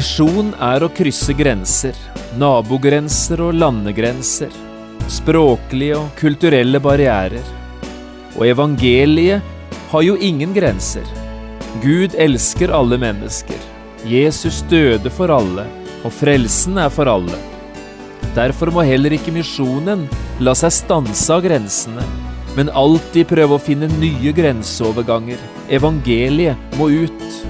Misjon er å krysse grenser, nabogrenser og landegrenser, språklige og kulturelle barrierer. Og evangeliet har jo ingen grenser. Gud elsker alle mennesker. Jesus døde for alle, og frelsen er for alle. Derfor må heller ikke misjonen la seg stanse av grensene, men alltid prøve å finne nye grenseoverganger. Evangeliet må ut.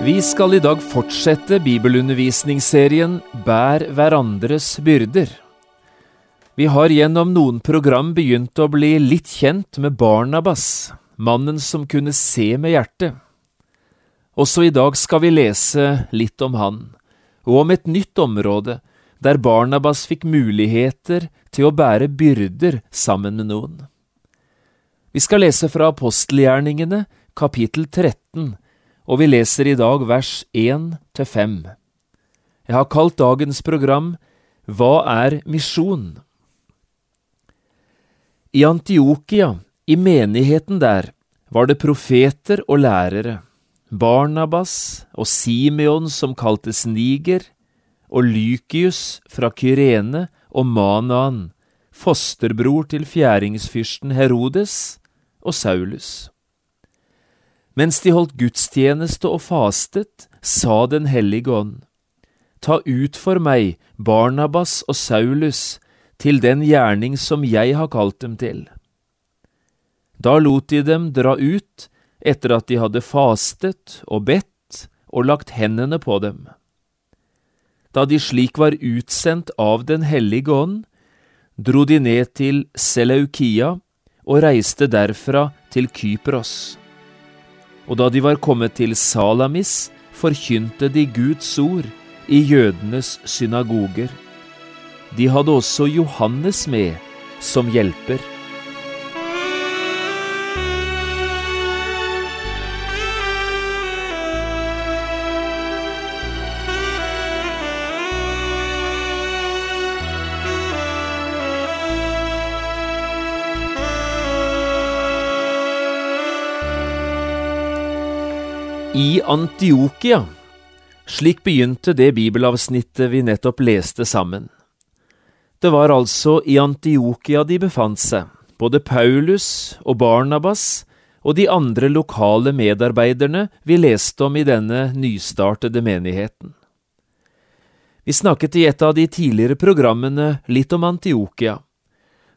Vi skal i dag fortsette bibelundervisningsserien Bær hverandres byrder. Vi har gjennom noen program begynt å bli litt kjent med Barnabas, mannen som kunne se med hjertet. Også i dag skal vi lese litt om han, og om et nytt område der Barnabas fikk muligheter til å bære byrder sammen med noen. Vi skal lese fra apostelgjerningene, kapittel 13, og vi leser i dag vers 1 til 5. Jeg har kalt dagens program Hva er misjon? I Antiokia, i menigheten der, var det profeter og lærere, Barnabas og Simeon som kaltes Niger, og Lykius fra Kyrene og Manaan, fosterbror til fjæringsfyrsten Herodes og Saulus. Mens de holdt gudstjeneste og fastet, sa Den hellige ånd, Ta ut for meg Barnabas og Saulus til den gjerning som jeg har kalt dem til. Da lot de dem dra ut etter at de hadde fastet og bedt og lagt hendene på dem. Da de slik var utsendt av Den hellige ånd, dro de ned til Seleukia og reiste derfra til Kypros og da de var kommet til Salamis, forkynte de Guds ord i jødenes synagoger. De hadde også Johannes med som hjelper. I Antiokia. Slik begynte det bibelavsnittet vi nettopp leste sammen. Det var altså i Antiokia de befant seg, både Paulus og Barnabas og de andre lokale medarbeiderne vi leste om i denne nystartede menigheten. Vi snakket i et av de tidligere programmene litt om Antiokia,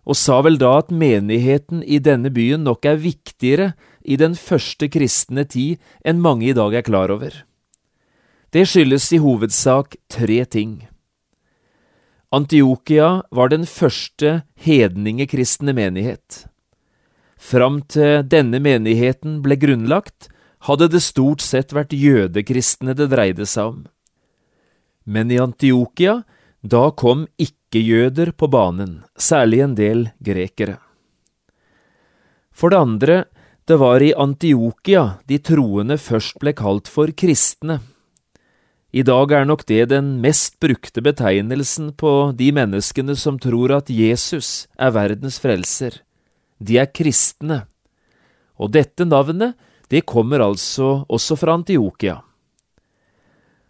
og sa vel da at menigheten i denne byen nok er viktigere i den første kristne tid enn mange i dag er klar over. Det skyldes i hovedsak tre ting. Antiokia var den første hedningekristne menighet. Fram til denne menigheten ble grunnlagt, hadde det stort sett vært jødekristne det dreide seg om. Men i Antiokia, da kom ikke-jøder på banen, særlig en del grekere. For det andre det var i Antiokia de troende først ble kalt for kristne. I dag er nok det den mest brukte betegnelsen på de menneskene som tror at Jesus er verdens frelser. De er kristne. Og dette navnet, det kommer altså også fra Antiokia.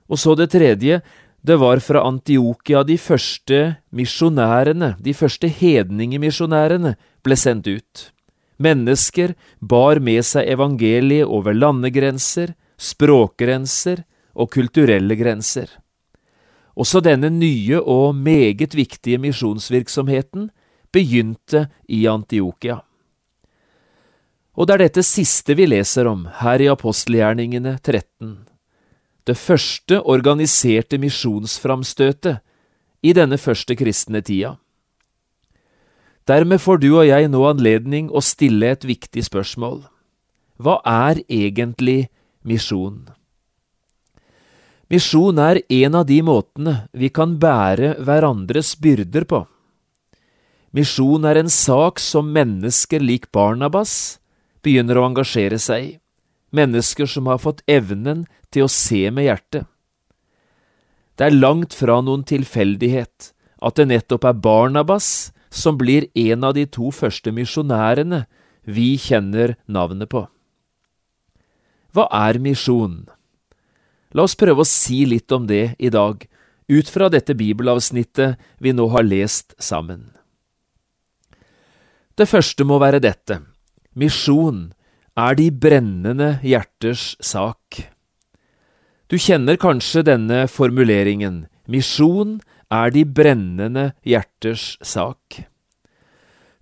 Og så det tredje, det var fra Antiokia de første misjonærene, de første hedningemisjonærene, ble sendt ut. Mennesker bar med seg evangeliet over landegrenser, språkgrenser og kulturelle grenser. Også denne nye og meget viktige misjonsvirksomheten begynte i Antiokia. Og det er dette siste vi leser om her i apostelgjerningene 13. Det første organiserte misjonsframstøtet i denne første kristne tida. Dermed får du og jeg nå anledning å stille et viktig spørsmål. Hva er egentlig misjon? Misjon er en av de måtene vi kan bære hverandres byrder på. Misjon er en sak som mennesker lik Barnabas begynner å engasjere seg i, mennesker som har fått evnen til å se med hjertet. Det er langt fra noen tilfeldighet at det nettopp er Barnabas som blir en av de to første misjonærene vi kjenner navnet på. Hva er misjon? La oss prøve å si litt om det i dag, ut fra dette bibelavsnittet vi nå har lest sammen. Det første må være dette. Misjon er de brennende hjerters sak. Du kjenner kanskje denne formuleringen. Misjon er de brennende hjerters sak.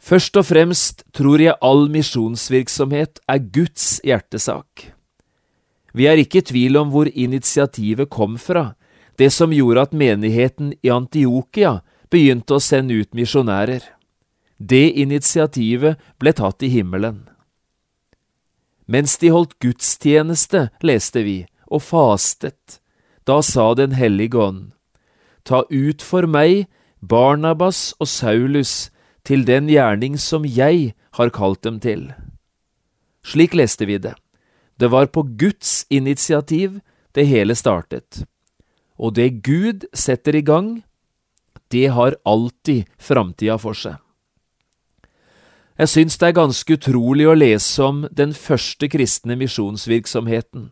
Først og fremst tror jeg all misjonsvirksomhet er Guds hjertesak. Vi er ikke i tvil om hvor initiativet kom fra, det som gjorde at menigheten i Antiokia begynte å sende ut misjonærer. Det initiativet ble tatt i himmelen. Mens de holdt gudstjeneste, leste vi, og fastet, da sa Den hellige ånd, Ta ut for meg Barnabas og Saulus til den gjerning som jeg har kalt dem til. Slik leste vi det. Det var på Guds initiativ det hele startet. Og det Gud setter i gang, det har alltid framtida for seg. Jeg syns det er ganske utrolig å lese om den første kristne misjonsvirksomheten,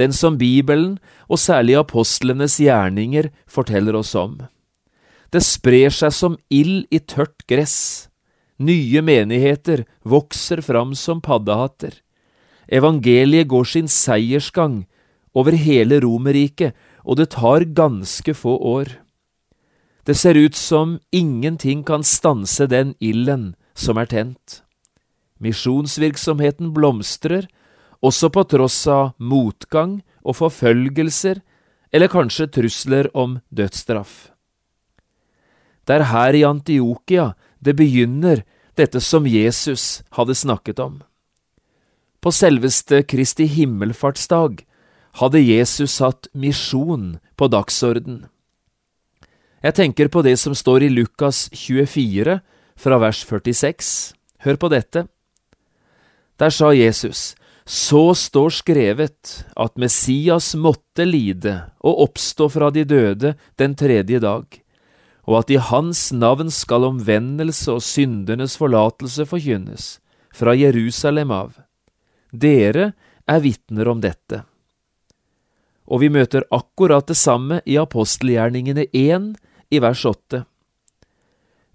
den som Bibelen, og særlig apostlenes gjerninger, forteller oss om. Det sprer seg som ild i tørt gress. Nye menigheter vokser fram som paddehatter. Evangeliet går sin seiersgang over hele Romerriket, og det tar ganske få år. Det ser ut som ingenting kan stanse den ilden som er tent. Misjonsvirksomheten blomstrer, også på tross av motgang og forfølgelser, eller kanskje trusler om dødsstraff. Det er her i Antiokia det begynner, dette som Jesus hadde snakket om. På selveste Kristi himmelfartsdag hadde Jesus satt misjon på dagsorden. Jeg tenker på det som står i Lukas 24, fra vers 46. Hør på dette. Der sa Jesus, så står skrevet at Messias måtte lide og oppstå fra de døde den tredje dag, og at i hans navn skal omvendelse og syndernes forlatelse forkynnes, fra Jerusalem av. Dere er vitner om dette. Og vi møter akkurat det samme i apostelgjerningene 1 i vers 8.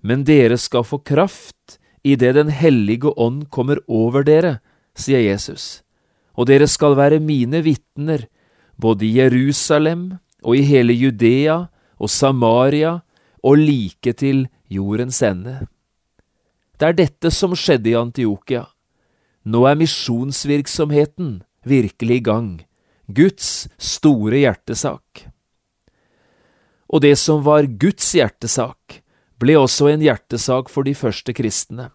Men dere skal få kraft idet Den hellige ånd kommer over dere, sier Jesus og dere skal være mine vitner, både i Jerusalem og i hele Judea og Samaria og like til jordens ende. Det er dette som skjedde i Antiokia. Nå er misjonsvirksomheten virkelig i gang, Guds store hjertesak. Og det som var Guds hjertesak, ble også en hjertesak for de første kristne.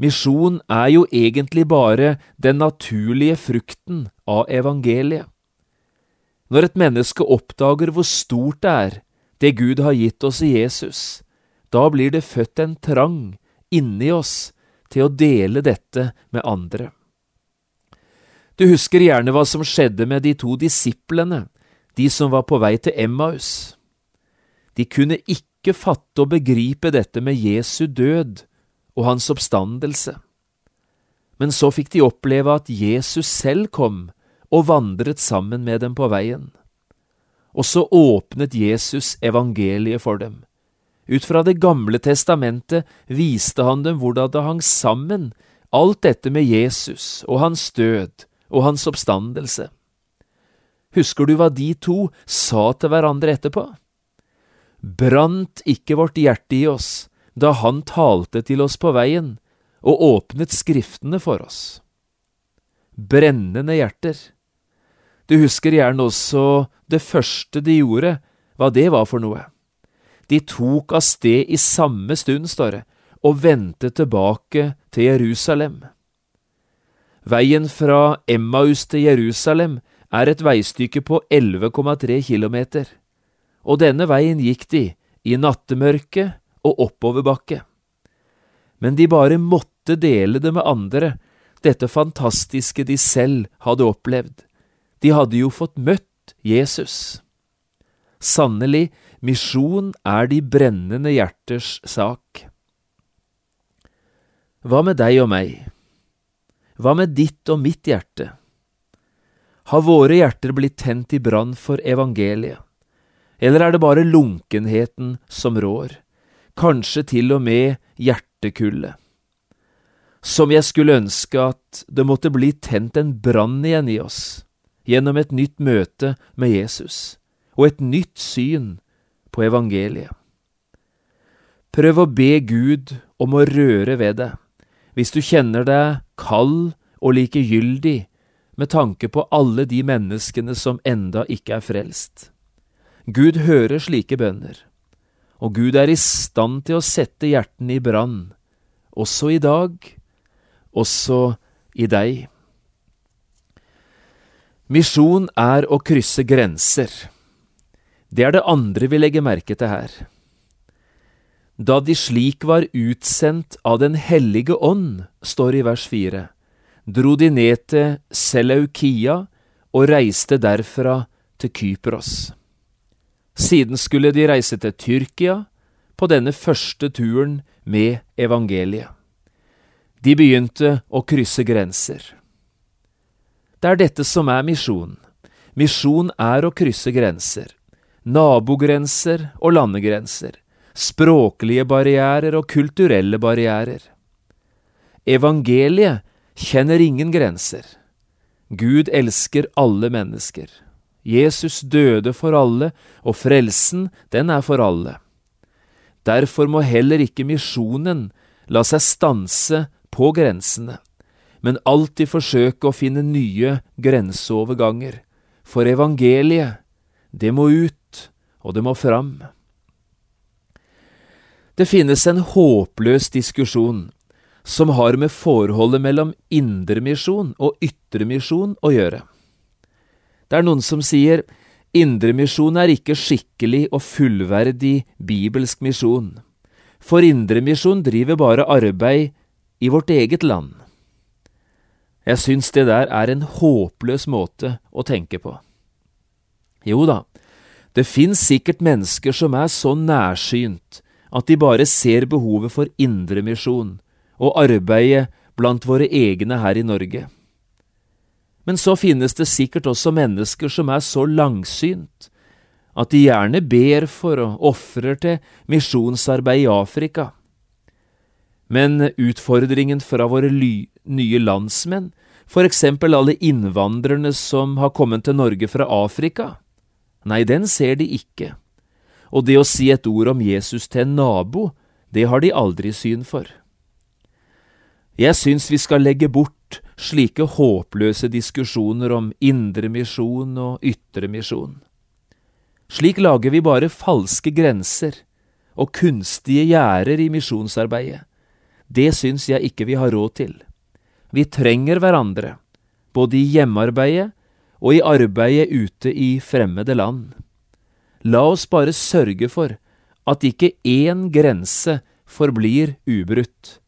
Misjon er jo egentlig bare den naturlige frukten av evangeliet. Når et menneske oppdager hvor stort det er, det Gud har gitt oss i Jesus, da blir det født en trang inni oss til å dele dette med andre. Du husker gjerne hva som skjedde med de to disiplene, de som var på vei til Emmaus. De kunne ikke fatte og begripe dette med Jesu død og hans oppstandelse. Men så fikk de oppleve at Jesus selv kom og vandret sammen med dem på veien. Og så åpnet Jesus evangeliet for dem. Ut fra Det gamle testamentet viste han dem hvordan det hang sammen, alt dette med Jesus og hans død og hans oppstandelse. Husker du hva de to sa til hverandre etterpå? Brant ikke vårt hjerte i oss da han talte til oss på veien og åpnet Skriftene for oss. brennende hjerter. Du husker gjerne også det første de gjorde, hva det var for noe. De tok av sted i samme stund, står det, og vendte tilbake til Jerusalem. Veien fra Emmaus til Jerusalem er et veistykke på 11,3 kilometer, og denne veien gikk de i nattemørket og oppoverbakke. Men de bare måtte dele det med andre, dette fantastiske de selv hadde opplevd. De hadde jo fått møtt Jesus. Sannelig, misjon er de brennende hjerters sak. Hva med deg og meg? Hva med ditt og mitt hjerte? Har våre hjerter blitt tent i brann for evangeliet, eller er det bare lunkenheten som rår, kanskje til og med hjertekullet? Som jeg skulle ønske at det måtte bli tent en brann igjen i oss, gjennom et nytt møte med Jesus og et nytt syn på evangeliet. Prøv å be Gud om å røre ved deg hvis du kjenner deg kald og likegyldig med tanke på alle de menneskene som enda ikke er frelst. Gud hører slike bønner, og Gud er i stand til å sette hjertene i brann, også i dag, også i deg. Misjon er å krysse grenser. Det er det andre vi legger merke til her. Da de slik var utsendt av Den hellige ånd, står i vers fire, dro de ned til Seleukia og reiste derfra til Kypros. Siden skulle de reise til Tyrkia på denne første turen med evangeliet. De begynte å krysse grenser. Det er dette som er misjon. Misjon er å krysse grenser. Nabogrenser og landegrenser språklige barrierer og kulturelle barrierer. Evangeliet kjenner ingen grenser. Gud elsker alle mennesker. Jesus døde for alle, og frelsen, den er for alle. Derfor må heller ikke misjonen la seg stanse på grensene, men alltid forsøke å finne nye grenseoverganger, for evangeliet, det må ut, og det må fram. Det finnes en håpløs diskusjon som har med forholdet mellom indremisjon og ytremisjon å gjøre. Det er noen som sier indremisjon er ikke skikkelig og fullverdig bibelsk misjon, for indremisjon driver bare arbeid i vårt eget land. Jeg syns det der er en håpløs måte å tenke på. Jo da, det fins sikkert mennesker som er så nærsynt at de bare ser behovet for indremisjon og arbeidet blant våre egne her i Norge. Men så finnes det sikkert også mennesker som er så langsynt at de gjerne ber for og ofrer til misjonsarbeid i Afrika. Men utfordringen fra våre nye landsmenn, for eksempel alle innvandrerne som har kommet til Norge fra Afrika, nei, den ser de ikke og det å si et ord om Jesus til en nabo, det har de aldri syn for. Jeg syns vi skal legge bort slike håpløse diskusjoner om indre misjon og ytremisjon. Slik lager vi bare falske grenser og kunstige gjerder i misjonsarbeidet. Det syns jeg ikke vi har råd til. Vi trenger hverandre, både i hjemmearbeidet og i arbeidet ute i fremmede land. La oss bare sørge for at ikke én grense forblir ubrutt.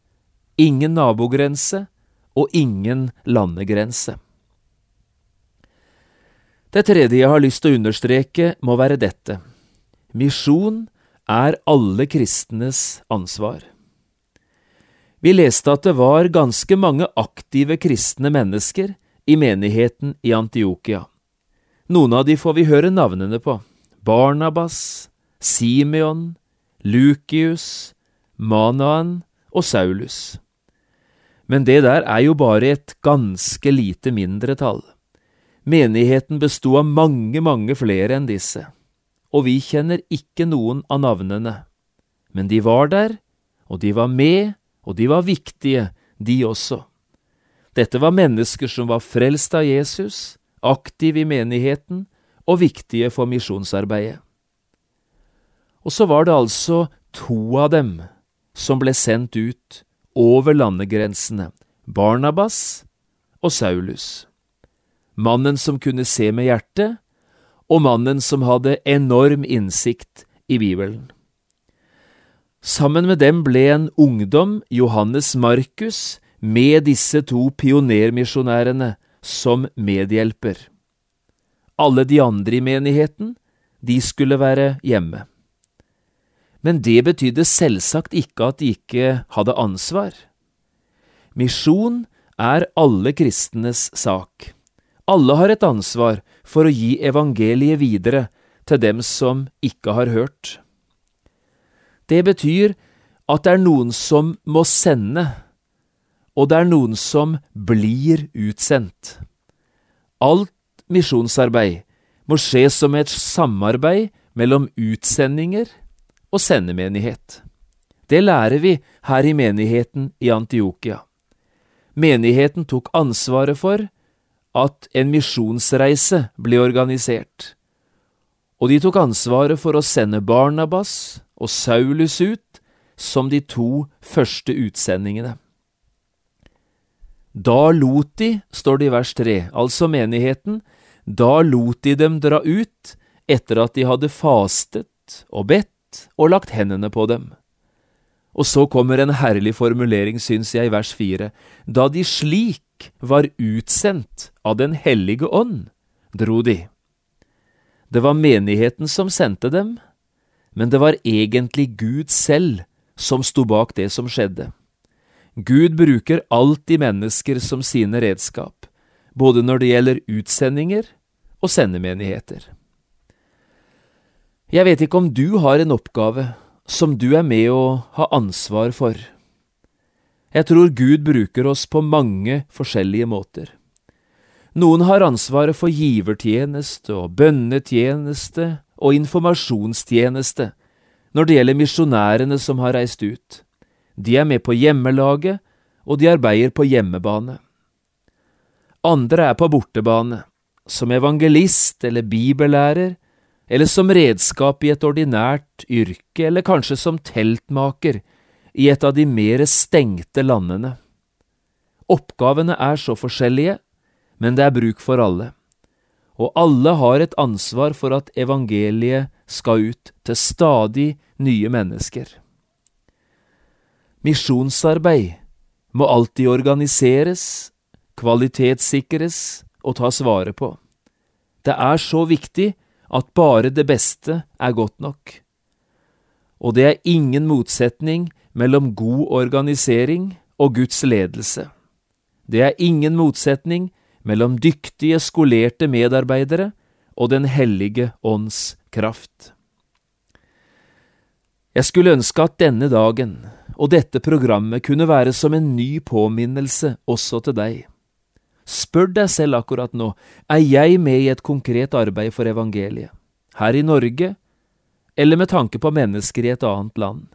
Ingen nabogrense og ingen landegrense. Det tredje jeg har lyst til å understreke, må være dette. Misjon er alle kristnes ansvar. Vi leste at det var ganske mange aktive kristne mennesker i menigheten i Antiokia. Noen av de får vi høre navnene på. Barnabas, Simeon, Lukius, Manaan og Saulus. Men det der er jo bare et ganske lite mindretall. Menigheten besto av mange, mange flere enn disse, og vi kjenner ikke noen av navnene. Men de var der, og de var med, og de var viktige, de også. Dette var mennesker som var frelst av Jesus, aktive i menigheten og viktige for misjonsarbeidet. Og så var det altså to av dem som ble sendt ut over landegrensene, Barnabas og Saulus. Mannen som kunne se med hjertet, og mannen som hadde enorm innsikt i Bibelen. Sammen med dem ble en ungdom, Johannes Markus, med disse to pionermisjonærene som medhjelper. Alle de andre i menigheten, de skulle være hjemme. Men det betydde selvsagt ikke at de ikke hadde ansvar. Misjon er alle kristenes sak. Alle har et ansvar for å gi evangeliet videre til dem som ikke har hørt. Det betyr at det er noen som må sende, og det er noen som blir utsendt. Alt misjonsarbeid må skje som et samarbeid mellom utsendinger og sendemenighet. Det lærer vi her i menigheten i Antiokia. Menigheten tok ansvaret for at en misjonsreise ble organisert, og de tok ansvaret for å sende Barnabas og Saulus ut som de to første utsendingene. Da lot de, står det i vers tre, altså menigheten, da lot de dem dra ut etter at de hadde fastet og bedt og lagt hendene på dem. Og så kommer en herlig formulering, syns jeg, i vers fire, da de slik var utsendt av Den hellige ånd, dro de. Det var menigheten som sendte dem, men det var egentlig Gud selv som sto bak det som skjedde. Gud bruker alltid mennesker som sine redskap, både når det gjelder utsendinger og sendemenigheter. Jeg vet ikke om du har en oppgave som du er med å ha ansvar for. Jeg tror Gud bruker oss på mange forskjellige måter. Noen har ansvaret for givertjeneste og bønnetjeneste og informasjonstjeneste når det gjelder misjonærene som har reist ut. De er med på hjemmelaget, og de arbeider på hjemmebane. Andre er på bortebane, som evangelist eller bibellærer, eller som redskap i et ordinært yrke, eller kanskje som teltmaker i et av de mer stengte landene. Oppgavene er så forskjellige, men det er bruk for alle, og alle har et ansvar for at evangeliet skal ut til stadig nye mennesker. Misjonsarbeid må alltid organiseres, kvalitetssikres og tas vare på. Det er så viktig at bare det beste er godt nok. Og det er ingen motsetning mellom god organisering og Guds ledelse. Det er ingen motsetning mellom dyktige, skolerte medarbeidere og Den hellige ånds kraft. Jeg skulle ønske at denne dagen og dette programmet kunne være som en ny påminnelse også til deg. Spør deg selv akkurat nå, er jeg med i et konkret arbeid for evangeliet, her i Norge, eller med tanke på mennesker i et annet land?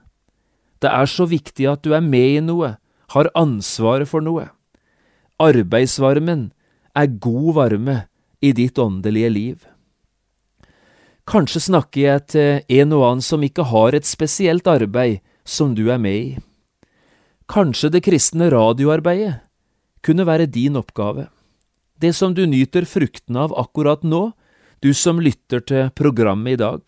Det er så viktig at du er med i noe, har ansvaret for noe. Arbeidsvarmen er god varme i ditt åndelige liv. Kanskje snakker jeg til en og annen som ikke har et spesielt arbeid som du er med i. Kanskje det kristne radioarbeidet kunne være din oppgave, det som du nyter fruktene av akkurat nå, du som lytter til programmet i dag.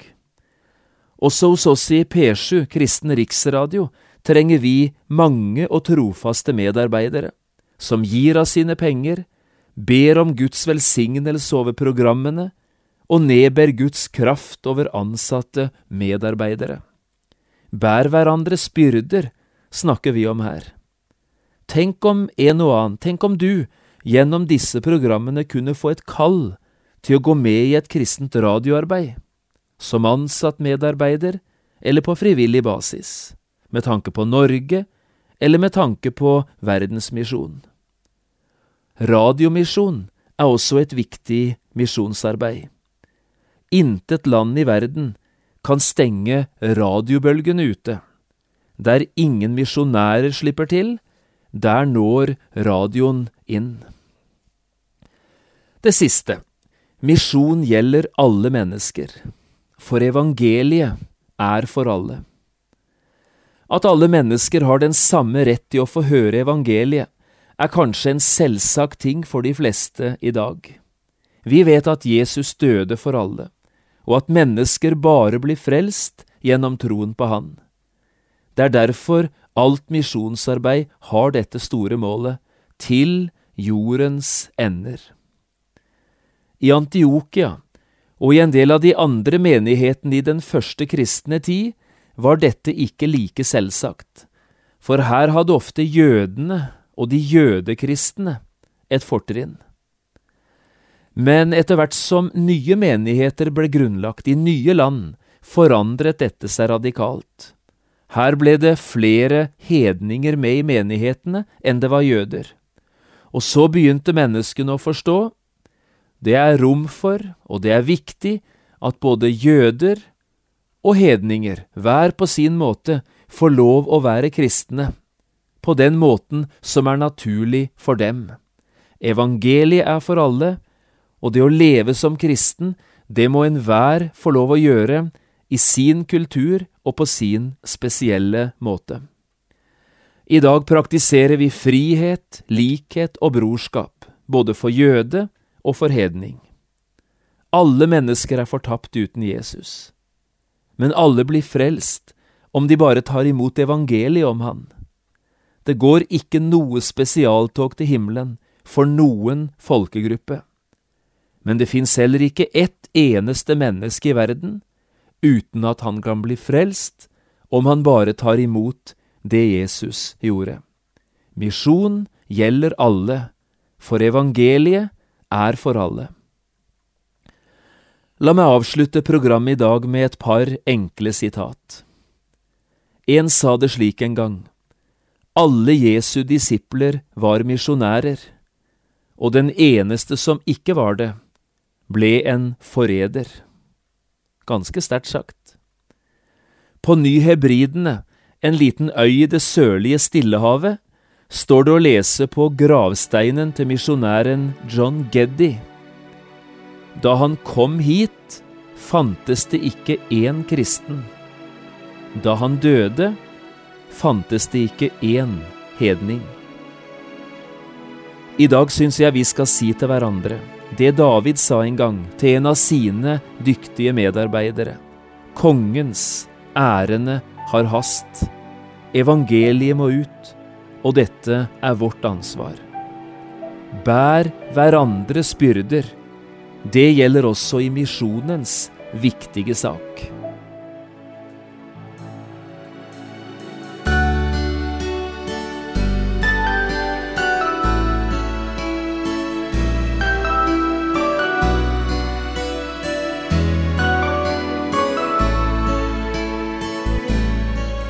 Også hos oss i P7, Kristen Riksradio, trenger vi mange og trofaste medarbeidere, som gir av sine penger, ber om Guds velsignelse over programmene, og nedber Guds kraft over ansatte medarbeidere. Bær hverandres byrder, snakker vi om her. Tenk om en og annen, tenk om du gjennom disse programmene kunne få et kall til å gå med i et kristent radioarbeid, som ansatt medarbeider eller på frivillig basis, med tanke på Norge eller med tanke på verdensmisjon. Radiomisjon er også et viktig misjonsarbeid. Intet land i verden kan stenge radiobølgene ute. Der ingen misjonærer slipper til, der når radioen inn. Det siste. Misjon gjelder alle mennesker, for evangeliet er for alle. At alle mennesker har den samme rett til å få høre evangeliet, er kanskje en selvsagt ting for de fleste i dag. Vi vet at Jesus døde for alle, og at mennesker bare blir frelst gjennom troen på Han. Det er derfor alt misjonsarbeid har dette store målet, til jordens ender. I Antiokia og i en del av de andre menighetene i den første kristne tid var dette ikke like selvsagt, for her hadde ofte jødene og de jødekristne et fortrinn. Men etter hvert som nye menigheter ble grunnlagt i nye land, forandret dette seg radikalt. Her ble det flere hedninger med i menighetene enn det var jøder. Og så begynte menneskene å forstå det er rom for, og det er viktig, at både jøder og hedninger, hver på sin måte, får lov å være kristne, på den måten som er naturlig for dem. Evangeliet er for alle, og det å leve som kristen, det må enhver få lov å gjøre i sin kultur og på sin spesielle måte. I dag praktiserer vi frihet, likhet og brorskap, både for jøde og for hedning. Alle mennesker er fortapt uten Jesus, men alle blir frelst om de bare tar imot evangeliet om Han. Det går ikke noe spesialtog til himmelen for noen folkegruppe, men det fins heller ikke ett eneste menneske i verden uten at han kan bli frelst om han bare tar imot det Jesus gjorde. Misjon gjelder alle, for evangeliet er for alle. La meg avslutte programmet i dag med et par enkle sitat. En sa det slik en gang, alle Jesu disipler var misjonærer, og den eneste som ikke var det, ble en forræder. Ganske sterkt sagt. På Ny Hebridene, en liten øy i det sørlige Stillehavet, står det å lese på gravsteinen til misjonæren John Geddy. Da han kom hit, fantes det ikke én kristen. Da han døde, fantes det ikke én hedning. I dag syns jeg vi skal si til hverandre det David sa en gang til en av sine dyktige medarbeidere. Kongens ærende har hast. Evangeliet må ut og dette er vårt ansvar. Bær hverandres byrder. Det gjelder også i misjonens viktige sak.